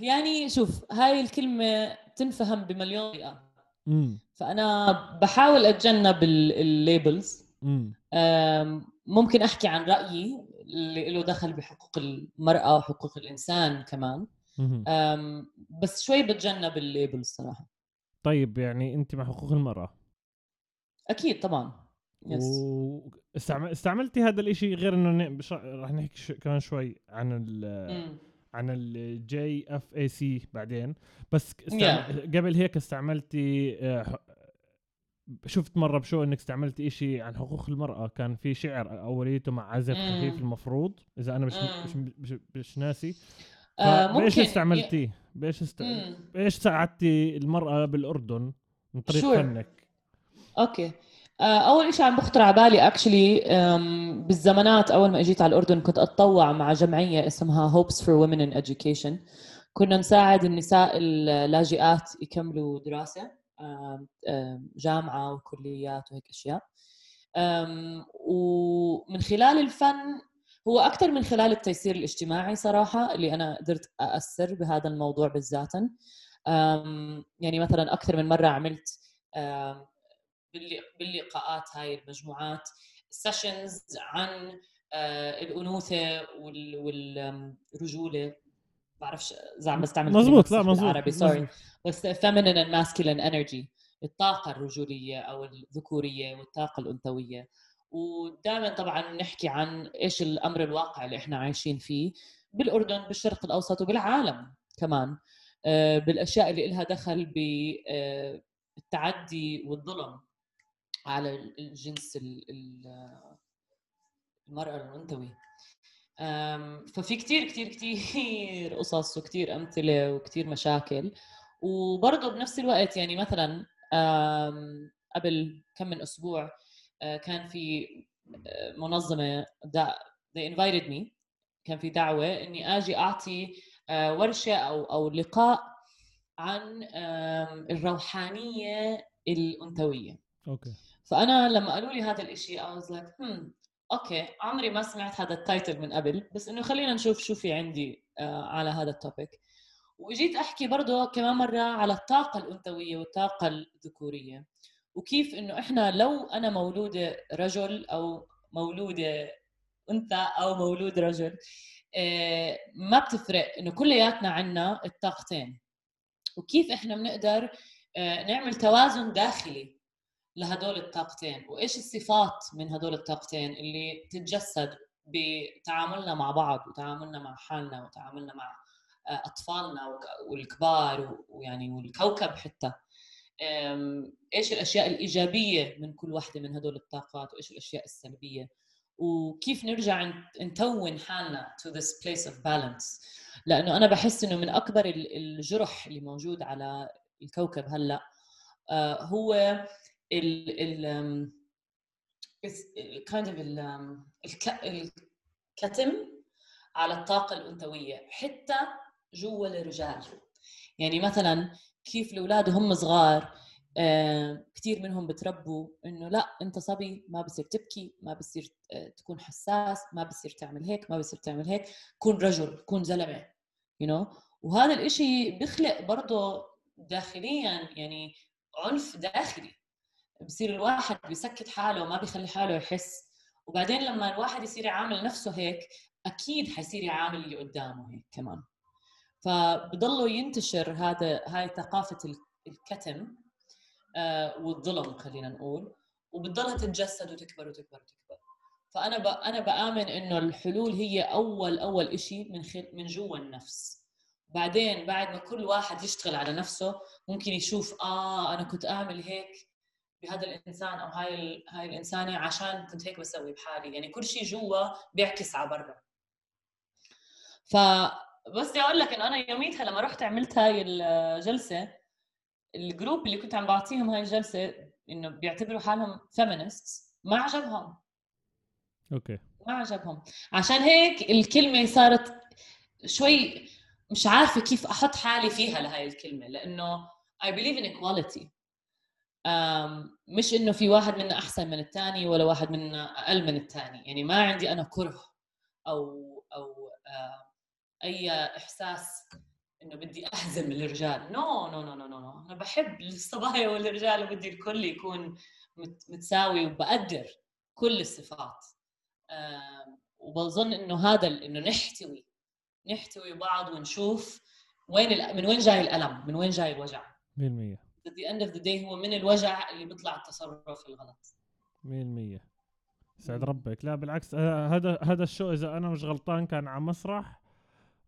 يعني شوف هاي الكلمة تنفهم بمليون طريقة. فأنا بحاول أتجنب ال- ال labels ممكن أحكي عن رأيي اللي له دخل بحقوق المرأة وحقوق الإنسان كمان. بس شوي بتجنب ال labels صراحة. طيب يعني أنت مع حقوق المرأة. أكيد طبعا. yes واستعملتي هذا الإشي غير إنه ن- بش... رح نحكي ش... كمان شوي عن ال... عن ال JFAC بعدين. بس استعم... قبل هيك استعملتي آه، شفت مرة ب show إنك استعملتي إشي عن حقوق المرأة. كان في شعر أوليته مع عزف. خفيف المفروض. إذا أنا مش. مش, مش, مش ناسي. آه، بايش استعملتيه بإيش است... بإيش ساعدتي المرأة بالأردن من طريق Sure. فنك؟ أوكي. آه، أول شيء عم بخطر على بالي actually بالزمانات أول ما إجيت على الأردن كنت أتطوع مع جمعية اسمها Hopes for Women in Education. كنا نساعد النساء اللاجئات يكملوا دراسة جامعة وكليات وهيك أشياء. ومن خلال الفن هو أكثر من خلال التيسير الاجتماعي صراحة اللي أنا قدرت أأثر بهذا الموضوع بالذاتا. آم، يعني مثلا أكثر من مرة عملت باللقاءات هاي المجموعات سيشنز عن آه، الأنوثة والرجولة. بعرفش إذا عم بستعمل مزبوط لا مزبوط بالعربي سوري. بس feminine and masculine energy الطاقة الرجولية أو الذكورية والطاقة الأنثوية. ودائما طبعا نحكي عن إيش الأمر الواقع اللي إحنا عايشين فيه بالأردن بالشرق الأوسط وبالعالم كمان. آه، بالأشياء اللي إلها دخل بالتعدي والظلم. على الجنس ال- ال- المرأة الأنثوي ففي كتير كتير كتير قصص وكتير أمثلة وكتير مشاكل. وبرضه بنفس الوقت يعني مثلا قبل كم من أسبوع كان في منظمة they invited me. كان في دعوة إني آجي أعطي ورشة أو أو لقاء عن الروحانية الأنثوية أوكي. فأنا لما قالوا لي هذا I was like hmm أوكي عمري ما سمعت هذا ال title من قبل بس إنه خلينا نشوف شو في عندي آه على هذا ال topic واجيت أحكي برضه كمان مرة على الطاقة الأنثوية والطاقة الذكورية وكيف إنه إحنا لو أنا مولودة رجل أو مولودة أنثى أو مولود رجل آه، ما بتفرق إنه كلياتنا عنا الطاقتين. وكيف إحنا بنقدر آه، نعمل توازن داخلي لهدول الطاقتين. وإيش الصفات من هدول الطاقتين اللي تتجسد بتعاملنا مع بعض وتعاملنا مع حالنا وتعاملنا مع أطفالنا والكبار ويعني والكوكب حتى؟ إيش الأشياء الإيجابية من كل واحدة من هدول الطاقات؟ وإيش الأشياء السلبية؟ وكيف نرجع نتون حالنا to this place of balance لأنه أنا بحس إنه من أكبر الجرح اللي موجود على الكوكب هلأ آه، هو ال ال kind of الكتم على الطاقة الأنثوية حتى جوا الرجال يعني مثلا كيف الأولاد وهم صغار آه، كثير منهم بتربوا إنه لا أنت صبي ما بصير تبكي ما بصير آه، تكون حساس ما بصير تعمل هيك ما بصير تعمل هيك كون رجل كون زلمة يو you know? وهذا الإشي بيخلق برضه داخليا يعني عنف داخلي بصير الواحد بيسكت حاله وما بيخلي حاله يحس. وبعدين لما الواحد يصير يعامل نفسه هيك أكيد حيصير يعامل اللي قدامه هيك كمان. فبضلوا ينتشر هذا هاي ثقافة الكتم آه والظلم خلينا نقول. وبتضلها تتجسد وتكبر وتكبر وتكبر. فأنا ب... أنا بآمن إنه الحلول هي أول أول شيء من خل... من جوا النفس. بعدين بعد ما كل واحد يشتغل على نفسه ممكن يشوف آه أنا كنت أعمل هيك. بهذا الإنسان أو هاي ال... هاي الإنسانة عشان كنت هيك بسوي بحالي. يعني كل شيء جوا بيعكس على برا. ف بس بدي أقول لك إنه أنا يوميتها لما رحت عملت هاي الجلسة الجروب اللي كنت عم بعطيهم هاي الجلسة إنه بيعتبروا حالهم feminist ما عجبهم. أوكي. ما عجبهم. عشان هيك الكلمة صارت شوي مش عارفة كيف أحط حالي فيها لهي الكلمة لأنه I believe in equality. um, مش إنه في واحد منا أحسن من الثاني ولا واحد منا أقل من الثاني يعني ما عندي أنا كره أو أو أي إحساس إنه بدي أهزم الرجال. no no no no no أنا بحب الصبايا والرجال وبدي الكل يكون متساوي وبقدر كل الصفات. وبظن إنه هذا إنه نحتوي نحتوي بعض ونشوف وين من وين جاي الألم من وين جاي الوجع. 100% at the end of the day هو من الوجع اللي بيطلع التصرف الغلط. 100% سعد ربك. لا بالعكس هذا هذا ال show إذا أنا مش غلطان كان على مسرح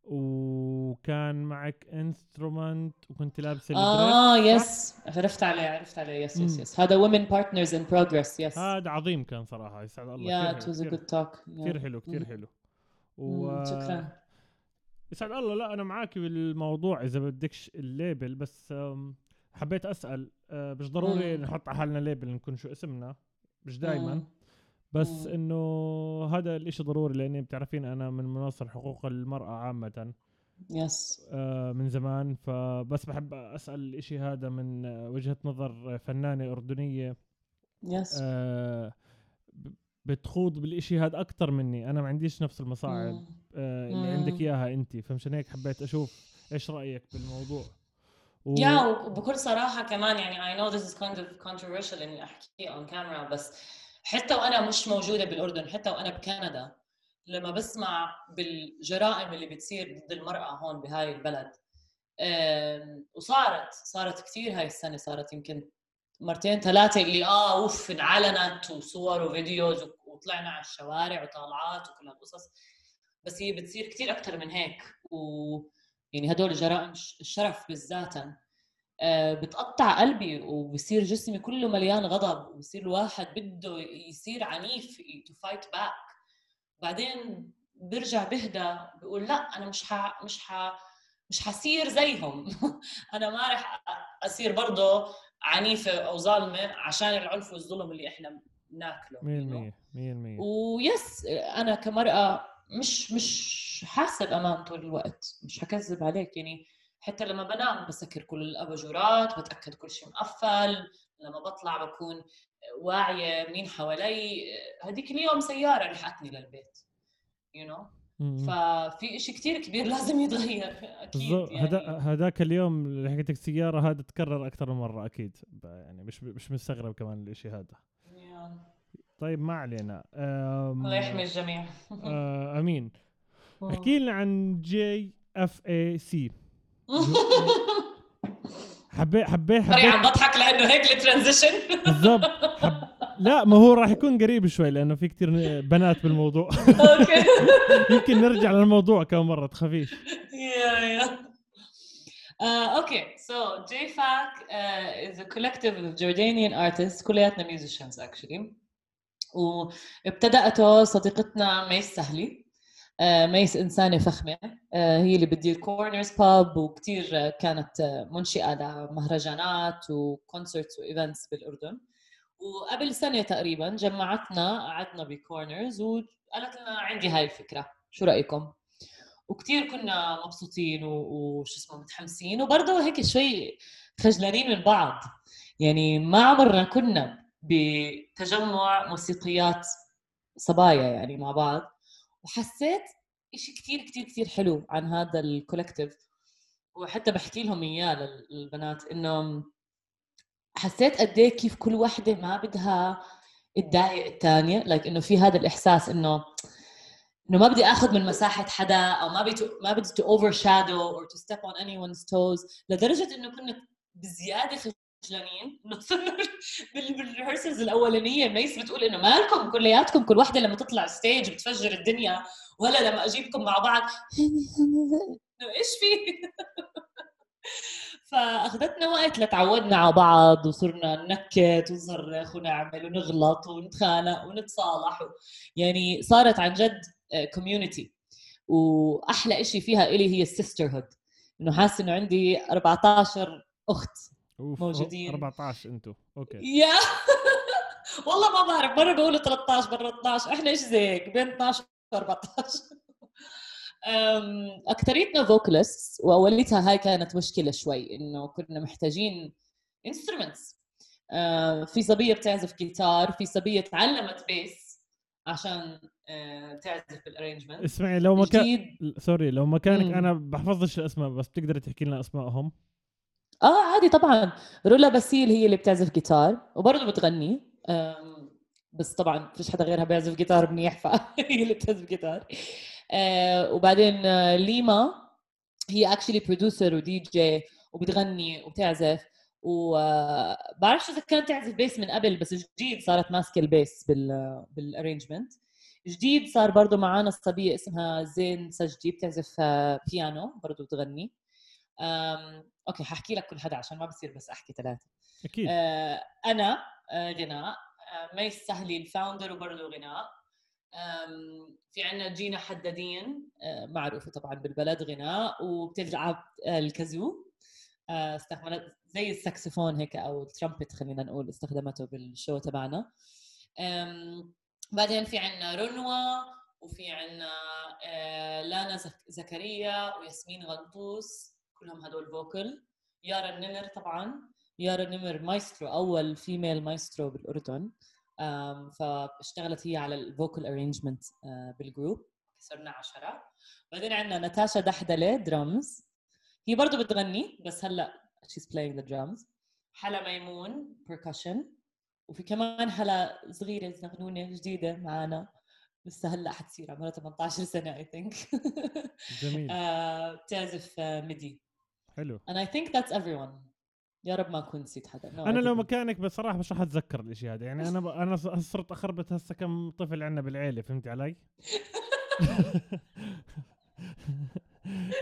وكان معك instrument وكنت لابس آه yes عرفت عليه عرفت عليه. yes yes yes هذا ومن partners in progress yes هذا عظيم كان صراحة. يسعد الله. yeah it was a good talk كثير حلو كثير حلو. و... شكرا. يسعد الله. لا أنا معك بالموضوع إذا بدكش ال label بس حبيت أسأل آه، مش ضروري نحط على حالنا label نكون شو اسمنا مش دائما بس إنه هذا الإشي ضروري لأني بتعرفين أنا من مناصر حقوق المرأة عامة يس آه من زمان. فبس بحب أسأل الإشي هذا من وجهة نظر فنانة أردنية. يس آه بتخوض بالإشي هذا أكثر مني. أنا ما عنديش نفس المصاعب آه اللي عندك إياها أنت. فمشان هيك حبيت أشوف إيش رأيك بالموضوع. و... يا وبكل صراحة كمان يعني I know this is kind of controversial إني أحكي on camera بس حتى وأنا مش موجودة بالأردن حتى وأنا بكندا لما بسمع بالجرائم اللي بتصير ضد المرأة هون بهاي البلد وصارت صارت كثير هاي السنة صارت يمكن مرتين ثلاثة اللي آه أوف انعلنت وصور وفيديوز وطلعنا على الشوارع وطالعات وكل هالقصص بس هي بتصير كثير أكثر من هيك و يعني هدول الجرائم الشرف بالذات آه، بتقطع قلبي وبصير جسمي كله مليان غضب وبصير الواحد بده يصير عنيف to fight back بعدين برجع بهدى بقول لا أنا مش ح... مش ح... مش حصير زيهم. أنا ما رح أصير برضه عنيفة أو ظالمة عشان العنف والظلم اللي إحنا بناكله. 100% 100% و yes أنا كمرأة مش مش حاسه بامان طول الوقت مش حكذب عليك يعني حتى لما بنام بسكر كل الأباجورات بتأكد كل شيء مقفل لما بطلع بكون واعية مين حوالي هذيك اليوم سيارة لحقتني للبيت you you know? ففي شيء كثير كبير لازم يتغير أكيد يعني. هذا هذاك اليوم اللي حكيتك سيارة هذا تكرر أكثر من مرة أكيد. يعني مش مش مستغرب كمان الشيء هذا. طيب ما علينا. الله يحمي الجميع. آه أمين. احكي لنا عن JFAC حبيت حبيت sorry عم حبيت بضحك لأنه هيك ال transition بالضبط. حب... لا ما هو راح يكون قريب شوي لأنه في كتير بنات بالموضوع. أوكي. يمكن نرجع للموضوع كم مرة تخافيش. yeah. Uh, okay, so JFAC uh, is a collective of Jordanian artists. كلياتنا musicians actually. وابتدأته صديقتنا ميس سهلي. آه، ميس إنسانة فخمة. آه، هي اللي بتدير Corners Pub وكتير كانت منشئة لمهرجانات و concerts و events بالأردن. وقبل سنة تقريبا جمعتنا قعدنا ب Corners وقالت لنا عندي هاي الفكرة. شو رأيكم؟ وكتير كنا مبسوطين وشو اسمه متحمسين. وبرضه هيك شوي خجلانين من بعض. يعني ما عمرنا كنا بنتجمع موسيقيات صبايا يعني مع بعض وحسيت إشي كتير كتير كتير حلو عن هذا ال collective وحتى بحكي لهم إياه لل- للبنات إنه حسيت قد إيه كيف كل وحدة ما بدها تضايق الثانية like إنه في هذا الإحساس إنه إنه ما بدي آخذ من مساحة حدا أو ما بدي ما بدي to overshadow or to step on anyone's toes لدرجة إنه كنا بزيادة خجلانين بال rehearsals الأولانية ميس بتقول إنه مالكم كلياتكم كل وحده لما تطلع stage بتفجر الدنيا ولا لما أجيبكم مع بعض. إيش في؟ فأخذتنا وقت لتعودنا على بعض وصرنا ننكت ونصرخ ونعمل ونغلط ونتخانق ونتصالح. يعني صارت عن جد community وأحلى إشي فيها إلي هي ال sisterhood إنه حاسة إنه عندي 14 أخت. أوف، موجودين. 14 أنتو. okay. يا. والله ما بعرف مره بقولوا 13 مره 12 إحنا إيش زي هيك بين 12 و 14 أم، اكثريتنا vocalists واوليتها هاي كانت مشكلة شوي إنه كنا محتاجين instruments في صبية بتعزف جيتار في صبية تعلمت bass عشان آه، تعزف بال arrangement اسمعي لو مكان جديد. sorry لو مكانك. أنا بحفظش الأسماء بس بتقدري تحكي لنا اسمائهم آه عادي طبعا. رولا باسيل هي اللي بتعزف جيتار وبرضه بتغني. بس طبعا فيش حدا غيرها بيعزف جيتار منيح فهي اللي بتعزف جيتار. آه، وبعدين آه، ليما هي actually producer و DJ وبتغني وبتعزف. وبعرفش إذا كانت تعزف bass من قبل بس جديد صارت ماسكة ال bass بال بال arrangement جديد صار برضه معنا الصبيه اسمها زين سجدي بتعزف آه، بيانو برضه بتغني. okay حاحكي لك كل حدا عشان ما بصير بس أحكي ثلاثة. أكيد. آه، أنا آه، غناء. آه، ميس سهلي ال founder وبرضه غناء. في عنا جينا حدادين. آه، معروفة طبعا بالبلد غناء وبتلعب آه، ال kazoo. آه، استخدمت زي الساكسفون هيك أو الترامبت خلينا نقول استخدمته بال show تبعنا. بعدين في عنا رنوة وفي عنا آه، لانا زك- زكريا وياسمين غنطوس. كلهم هدول vocal يارا النمر طبعا. يارا النمر مايسترو أول female مايسترو بالأردن. فاشتغلت هي على ال vocal arrangement بال group صرنا عشرة. بعدين عندنا ناتاشا دحدلة درامز هي برضه بتغني بس هلأ she's playing the drums. حلا ميمون percussion. وفي كمان حلا صغيرة زغنونة جديدة معنا لسه هلأ حتصير عمرها 18 سنة I think. جميل. آه، بتعزف آه، ميدي. حلو. And I think that's everyone. يا رب ما أكون نسيت حدا. No, أنا لو. مكانك بصراحة مش راح أتذكر الاشي هذا يعني أنا ب... أنا صرت أخربط هسه كم طفل عندنا بالعيلة فهمتي علي؟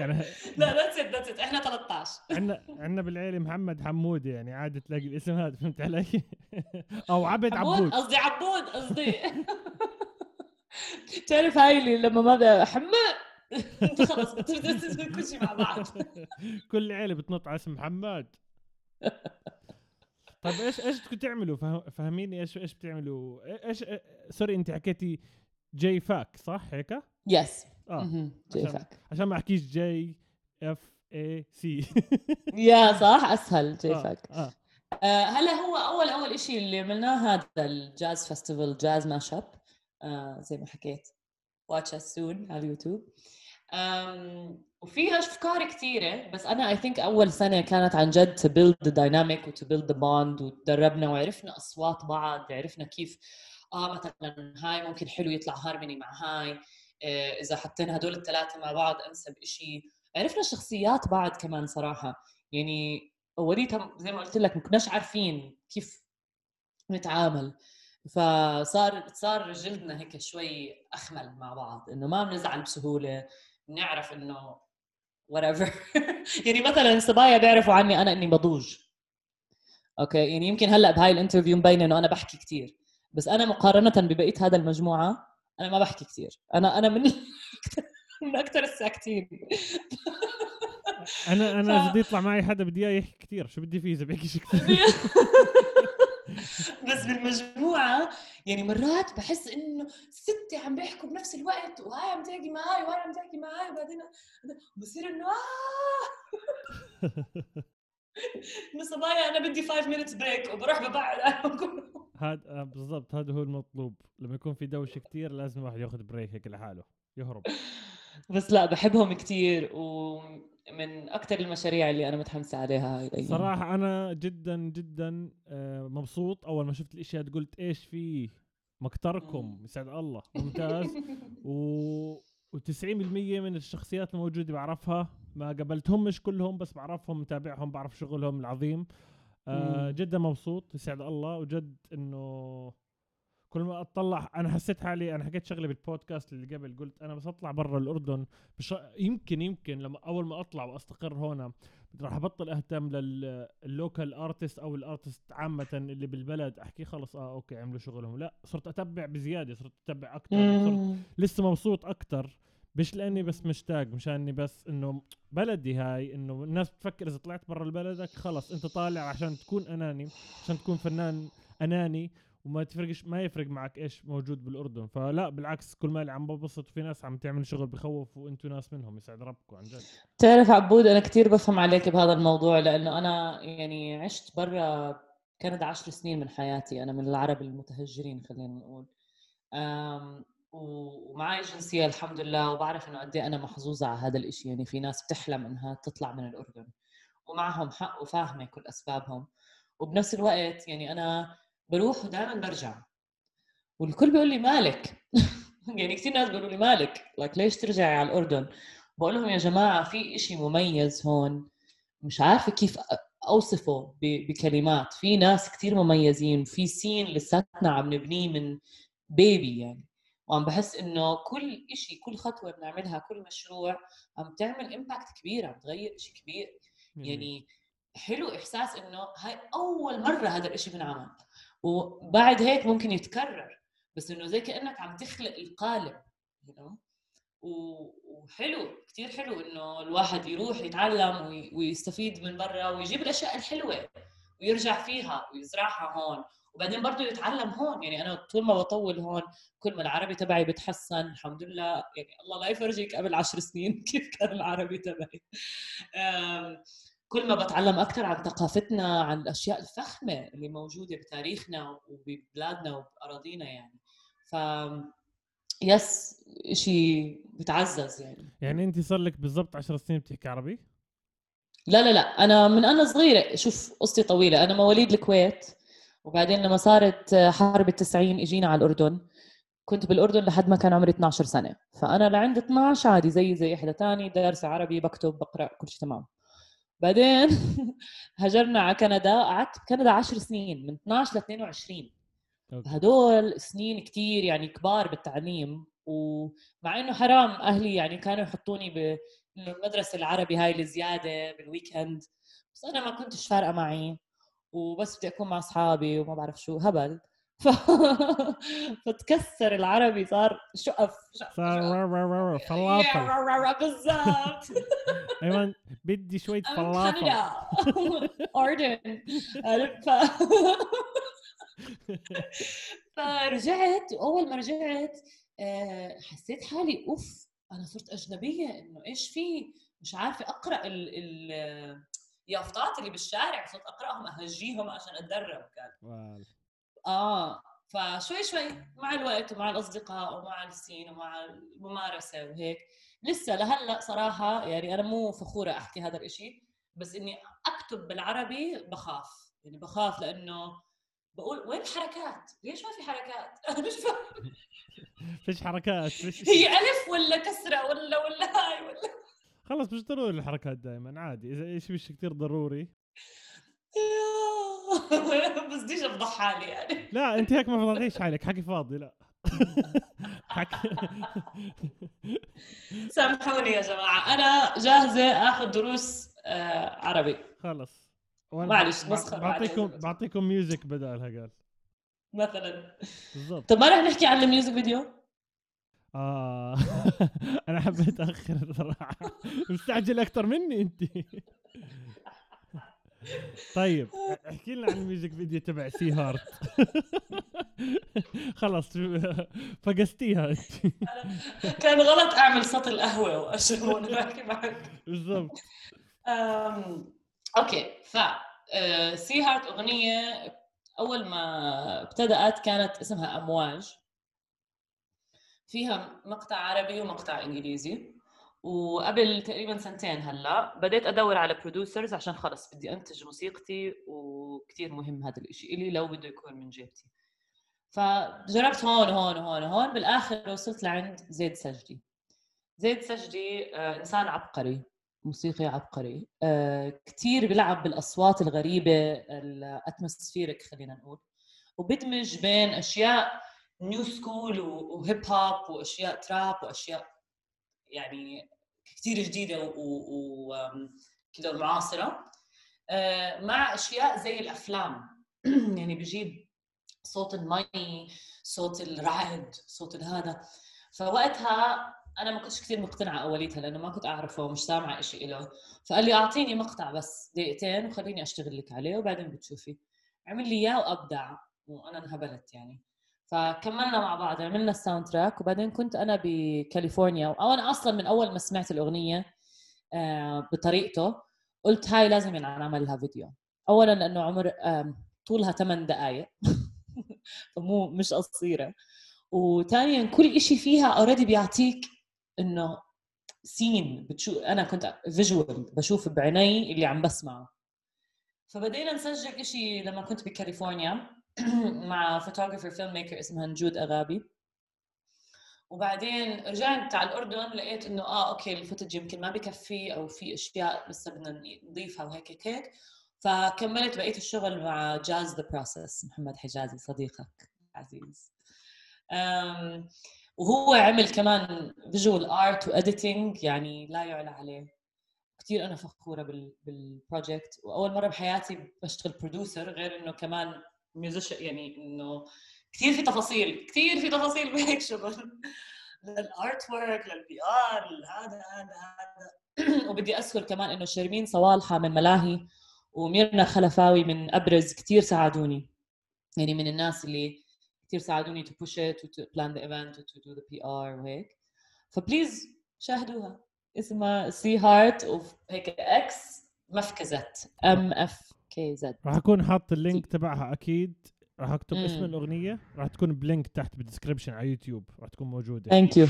يعني لا that's it that's it. إحنا 13 عندنا عندنا بالعيلة محمد حمودي يعني عادي تلاقي الاسم هذا فهمت علي؟ أو عبد عبود. قصدي عبود قصدي. تعرف هاي اللي لما ما بدها حماد؟ خلص بتصير كل شيء مع بعض. كل عيلة بتنط على اسم محمد. طيب إيش إيش بدكم تعملوا؟ فه- فهميني إيش إيش بتعملوا؟ إيش sorry أنت حكيتي JFAC صح؟ هيك؟ yes آه. عشان- فاك عشان ما أحكيش J F A C يا صح؟ أسهل. آه، فاك آه. آه، هلا هو أول أول شيء اللي عملناه هذا ال jazz festival jazz mash up. زي ما حكيت. which is soon على اليوتيوب. وفيها أفكار كثيرة بس أنا I think أول سنة كانت عن جد to build the dynamic و to build the bond وتدربنا وعرفنا أصوات بعض عرفنا كيف آه مثلا هاي ممكن حلو يطلع هارموني مع هاي آه، إذا حطينا هدول الثلاثه مع بعض أنسب شيء عرفنا شخصيات بعض كمان صراحة. يعني اوليتها زي ما قلت لك ما كناش عارفين كيف نتعامل. فصار صار جلدنا هيك شوي أخمل مع بعض إنه ما بنزعل بسهولة. بنعرف إنه whatever. يعني مثلا الصبايا بيعرفوا عني أنا إني بضوج. okay؟ يعني يمكن هلأ بهاي ال interview مبين إنه أنا بحكي كثير بس أنا مقارنة ببقية هذا المجموعة أنا ما بحكي كثير أنا أنا من من أكثر الساكتين. أنا أنا ف... بدي يطلع معي حدا بدي إياه يحكي كثير شو بدي فيه إذا بيحكيش كثير بس بالمجموعة يعني مرات بحس إنه ستة عم بيحكوا بنفس الوقت وهاي عم تحكي معي وهاي عم تحكي معي وبعدين بصير إنه آه! انه صبايا أنا بدي 5 minutes break وبروح ببعد. هذا آه، بالضبط هذا هو المطلوب. لما يكون في دوشة كثير لازم الواحد ياخذ break هيك لحاله يهرب. بس لا بحبهم كثير ومن أكثر المشاريع اللي أنا متحمسه عليها هاي صراحة أنا جدا جدا آه، مبسوط. أول ما شفت الإشياء قلت إيش في مكتركم يسعد الله. ممتاز. و و90% من الشخصيات الموجودة بعرفها. ما قابلتهم مش كلهم بس بعرفهم متابعهم بعرف شغلهم العظيم. آه جدا مبسوط. يسعد الله. وجد إنه كل ما أطلع أنا حسيت حالي أنا حكيت شغله بالبودكاست اللي قبل قلت أنا بس أطلع برا الأردن بش... يمكن يمكن لما أول ما أطلع وأستقر هون راح أبطل أهتم لل local artists أو ال artists عامة اللي بالبلد أحكي خلص آه okay عملوا شغلهم. لا صرت أتبع بزيادة صرت أتبع أكثر صرت لسه مبسوط أكثر مش لأني بس مشتاق مشاني بس إنه بلدي هاي إنه الناس بتفكر إذا طلعت برا بلدك خلص أنت طالع عشان تكون أناني عشان تكون فنان أناني. وما تفرقش ما يفرق معك إيش موجود بالأردن. فلا بالعكس كل مالي عم ببسط وفي ناس عم تعمل شغل بخوف وأنتم ناس منهم. يسعد ربكم عن جد. تعرف عبود أنا كثير بفهم عليك بهذا الموضوع لأنه أنا يعني عشت برا كندا عشر سنين من حياتي أنا من العرب المتهجرين خلينا نقول. ومعي جنسية الحمد لله وبعرف إنه قد إيه أنا محظوظة على هذا الشيء يعني في ناس بتحلم إنها تطلع من الأردن. ومعهم حق وفاهمة كل أسبابهم. وبنفس الوقت يعني أنا بروح ودائما برجع. والكل بيقول لي مالك؟ يعني كثير ناس بيقولوا لي مالك. لك ليش ترجعي على الأردن؟ بقول لهم يا جماعة في إشي مميز هون. مش عارفة كيف أوصفه بكلمات. في ناس كثير مميزين. في سين لساتنا عم نبنيه من بيبي يعني. وعم بحس إنه كل شيء كل خطوة بنعملها كل مشروع عم تعمل امباكت كبير عم تغير شيء كبير. يعني حلو إحساس إنه هاي أول مرة هذا الشيء بنعمل. وبعد هيك ممكن يتكرر. بس إنه زي كأنك عم تخلق القالب? وحلو كثير حلو إنه الواحد يروح يتعلم ويستفيد من برا ويجيب الأشياء الحلوة ويرجع فيها ويزرعها هون. وبعدين برضه يتعلم هون. يعني أنا طول ما بطول هون كل ما العربي تبعي بتحسن الحمد لله يعني الله لا يفرجيك قبل عشر سنين كيف كان العربي تبعي. كل ما بتعلم أكثر عن ثقافتنا عن الاشياء الفخمه اللي موجودة بتاريخنا وببلادنا وبأراضينا يعني. ف يس شيء بتعزز يعني. يعني انت صار لك بالضبط 10 سنين بتحكي عربي؟ لا لا لا أنا من أنا صغيرة شوف قصتي طويلة. أنا مواليد الكويت وبعدين لما صارت حرب التسعين إجينا على الأردن. كنت بالأردن لحد ما كان عمري 12 سنة. فأنا لعند 12 عادي زي زي إحدى ثاني دارسه عربي بكتب بقرأ كل شيء تمام. بعدين هاجرنا على كندا قعدت بكندا 10 سنين من 12 ل 22 هدول سنين كثير يعني كبار بالتعليم ومع إنه حرام أهلي يعني كانوا يحطوني ب المدرسة العربي هاي الزياده بالويكند بس أنا ما كنتش فارقة معي وبس بدي أكون مع أصحابي وما بعرف شو هبل. ف... فتكسر العربي صار شقف صار فلافل بالضبط. أيمن بدي شوية فلافل اردن ف... فرجعت وأول ما رجعت آه، حسيت حالي أوف أنا صرت أجنبية إنه إيش في؟ مش عارفة أقرأ ال ال يافطات اللي بالشارع صرت أقرأهم أهجيهم عشان أتدرب كان. آه فشوي شوي مع الوقت ومع الأصدقاء ومع السين ومع الممارسة وهيك. لسه لهلأ صراحة يعني أنا مو فخورة أحكي هذا الشيء بس إني أكتب بالعربي بخاف. يعني بخاف لأنه بقول وين الحركات؟ ليش ما في حركات؟ أنا مش فاهم. فيش حركات فيش هي ألف ولا كسرة ولا ولا هاي ولا. خلص مش ضروري الحركات دائما عادي. إذا إيش مش كثير ضروري. بس بديش أفضح حالي يعني. لا أنت هيك ما فضحتيش حالك. حكي فاضي لا. سامحوني يا جماعة. أنا جاهزة آخذ دروس آه، عربي. خلص. معلش، بع- مسخر بعطيكم. بعطيكم ميوزك بدالها قال مثلا. بالضبط. طب ما رح نحكي عن ال music video؟ آه. أنا حبيت أخر صراحة. مستعجل أكثر مني أنت. طيب احكي لنا عن ال music video تبع Sea Heart. خلص فقستيها. كان غلط أعمل صوت القهوة وأشرب وأنا بحكي معك. بالضبط. okay ف آه، Sea Heart أغنية أول ما ابتدأت كانت اسمها أمواج. فيها مقطع عربي ومقطع إنجليزي. وقبل تقريبا سنتين هلأ بديت أدور على producers عشان خلص بدي أنتج موسيقتي وكتير مهم هذا الإشي إلي لو بده يكون من جيبتي. فجربت هون وهون وهون وهون بالآخر وصلت لعند زيد سجدي. زيد سجدي آه، إنسان عبقري موسيقي عبقري آه، كتير بيلعب بالأصوات الغريبة ال atmospheric خلينا نقول. وبدمج بين أشياء new school و hip hop وأشياء trap وأشياء يعني كثير جديدة وكذا معاصره آه، مع أشياء زي الأفلام. يعني بجيب صوت المي صوت الرعد صوت الهذا فوقتها أنا ما كنتش كثير مقتنعة أوليتها لأنه ما كنت أعرفه ومش سامعة شيء له فقال لي أعطيني مقطع بس دقيقتين وخليني أشتغل لك عليه وبعدين بتشوفي. عمل لي إياه وأبدع وأنا انهبلت يعني. فكملنا مع بعض عملنا ال soundtrack وبعدين كنت أنا بكاليفورنيا أو أنا أصلا من أول ما سمعت الأغنية آه، بطريقته قلت هاي لازم ينعمل لها فيديو. اولا لأنه عمر طولها 8 دقائق فمو مش قصيرة. وثانيا كل إشي فيها already بيعطيك إنه scene بتشوف أنا كنت visual بشوف بعيني اللي عم بسمعه. فبدينا نسجل إشي لما كنت بكاليفورنيا. مع photographer filmmaker اسمها نجود أغابي. وبعدين رجعت على الأردن لقيت إنه آه okay ال footage يمكن ما بكفي أو في أشياء لسه بدنا نضيفها وهيك هيك. فكملت بقية الشغل مع Jazz the Process محمد حجازي صديقك عزيز. وهو عمل كمان visual art و editing يعني لا يعلى عليه. كثير أنا فخورة بال بال project وأول مرة بحياتي بشتغل producer غير إنه كمان musician يعني إنه كثير في تفاصيل كثير في تفاصيل بهيك شغل لل artwork لل P R هذا هذا. هذا وبدي أذكر كمان إنه شرمين صوالحة من ملاهي وميرنا خلفاوي من أبرز كثير ساعدوني. يعني من الناس اللي كثير ساعدوني to push it to plan the event to do the PR وهيك. ف please شاهدوها. اسمها Sea Heart وهيك X MFKZT M F K Z راح أكون حاط ال link تبعها أكيد. راح أكتب اسم. الأغنية. راح تكون ب link تحت بال description على يوتيوب. راح تكون موجودة. thank you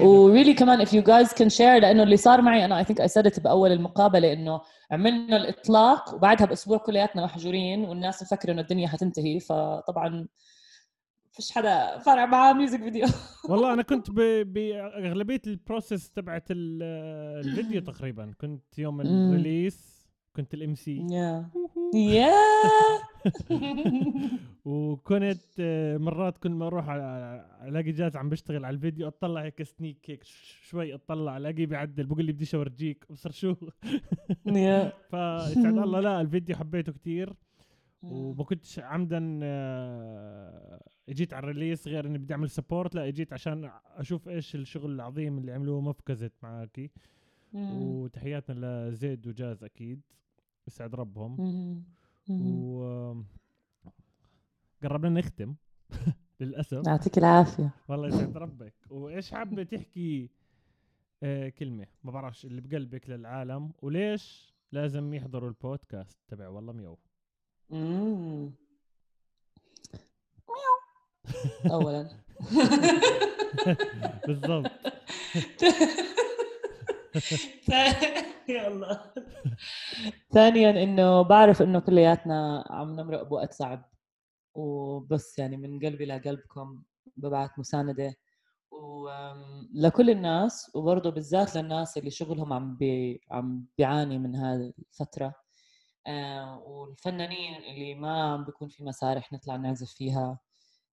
و really كمان if you guys can share لأنه اللي صار معي أنا think I said it بأول المقابلة إنه عملنا الإطلاق وبعدها بأسبوع كلياتنا محجورين والناس مفكرة إنه الدنيا حتنتهي. فطبعا فيش حدا فرق معاه music video والله أنا كنت بأغلبية ال process تبعت ال- الفيديو تقريبا. كنت يوم. ال release كنت ال MC yeah. وكنت آه، مرات كل ما أروح على- ألاقي جاز عم بشتغل على الفيديو أطلع هيك sneak هيك شوي أطلع ألاقيه بيعدل بقول لي بديش اورجيك أبصر شو. yeah. فيسعد الله لا الفيديو حبيته كتير. وما كنتش عمدا آه، إجيت على ال release غير إني بدي أعمل support لا إجيت عشان أشوف إيش الشغل العظيم اللي عملوه MFKZT معاكي. وتحياتنا لزيد وجاز أكيد. يسعد ربهم. و قربنا نختم. للأسف. يعطيك العافية. والله يسعد ربك. وإيش حابه تحكي آه كلمة؟ ما بعرفش اللي بقلبك للعالم. وليش لازم يحضروا البودكاست تبع والله ميو مم. اولا. بالضبط. يلا. ثانيا إنه بعرف إنه كلياتنا عم نمرق بوقت صعب. وبس يعني من قلبي لقلبكم ببعث مساندة. ولكل الناس وبرضه بالذات للناس اللي شغلهم عم بي عم بيعاني من هذه الفترة. آه، والفنانين اللي ما عم بيكون في مسارح نطلع نعزف فيها.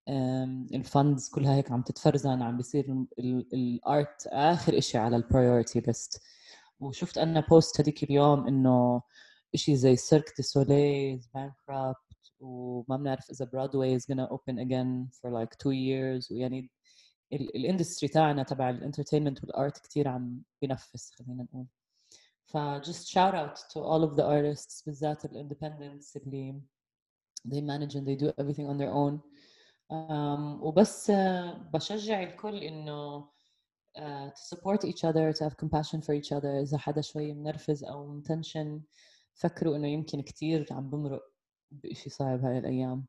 ال funds كلها هيك عم تتفرزن عم بيصير ال art آخر إشي على ال priority list وشفت أنا post هذيك اليوم إنه إشي زي Cirque du Soleil bankrupt وما بنعرف إذا Broadway is gonna open again for like two years. ويعني ال industry تاعنا تبع ال entertainment وال art كثير عم بنفس خلينا نقول. ف just shout out to all of the artists بالذات ال independents اللي they manage and they do everything on their own. وبس بشجع الكل إنه uh, to support each other to have compassion for each other. إذا حدا شوي منرفز أو متنشن فكروا إنه يمكن كثير عم بمرق بشيء صعب هاي الأيام.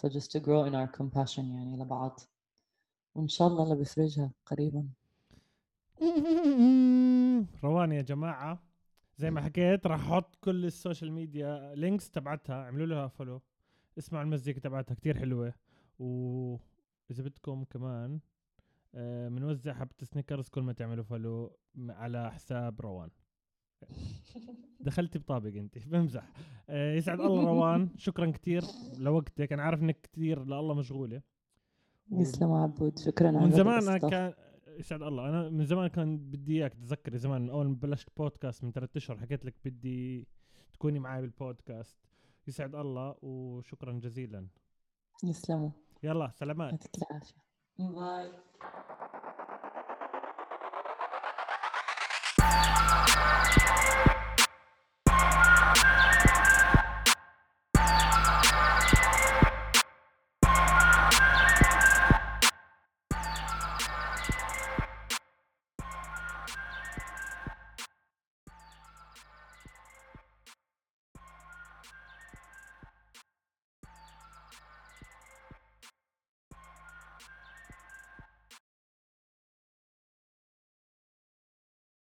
So just to grow in our compassion يعني لبعض. وإن شاء الله الله بيفرجها قريبا. روان يا جماعة زي ما حكيت راح أحط كل ال social media links تبعتها اعملوا لها follow اسمعوا المزيكا تبعتها كتير حلوة. واذا بدكم كمان بنوزع آه حبة Snickers كل ما تعملوا follow على حساب روان. دخلتي بطابق أنت بمزح. آه يسعد الله روان شكرا كثير لوقتك. أنا عارف إنك كثير لله مشغولة. يسلم عبود شكرا من زمان كان يسعد الله. أنا من زمان كان بدي إياك تتذكري زمان من أول ما بلشت بودكاست من ثلاثة أشهر حكيت لك بدي تكوني معي بالبودكاست يسعد الله وشكرا جزيلا. يسلموا. يلا سلامات يعطيك العافية باي Thank you.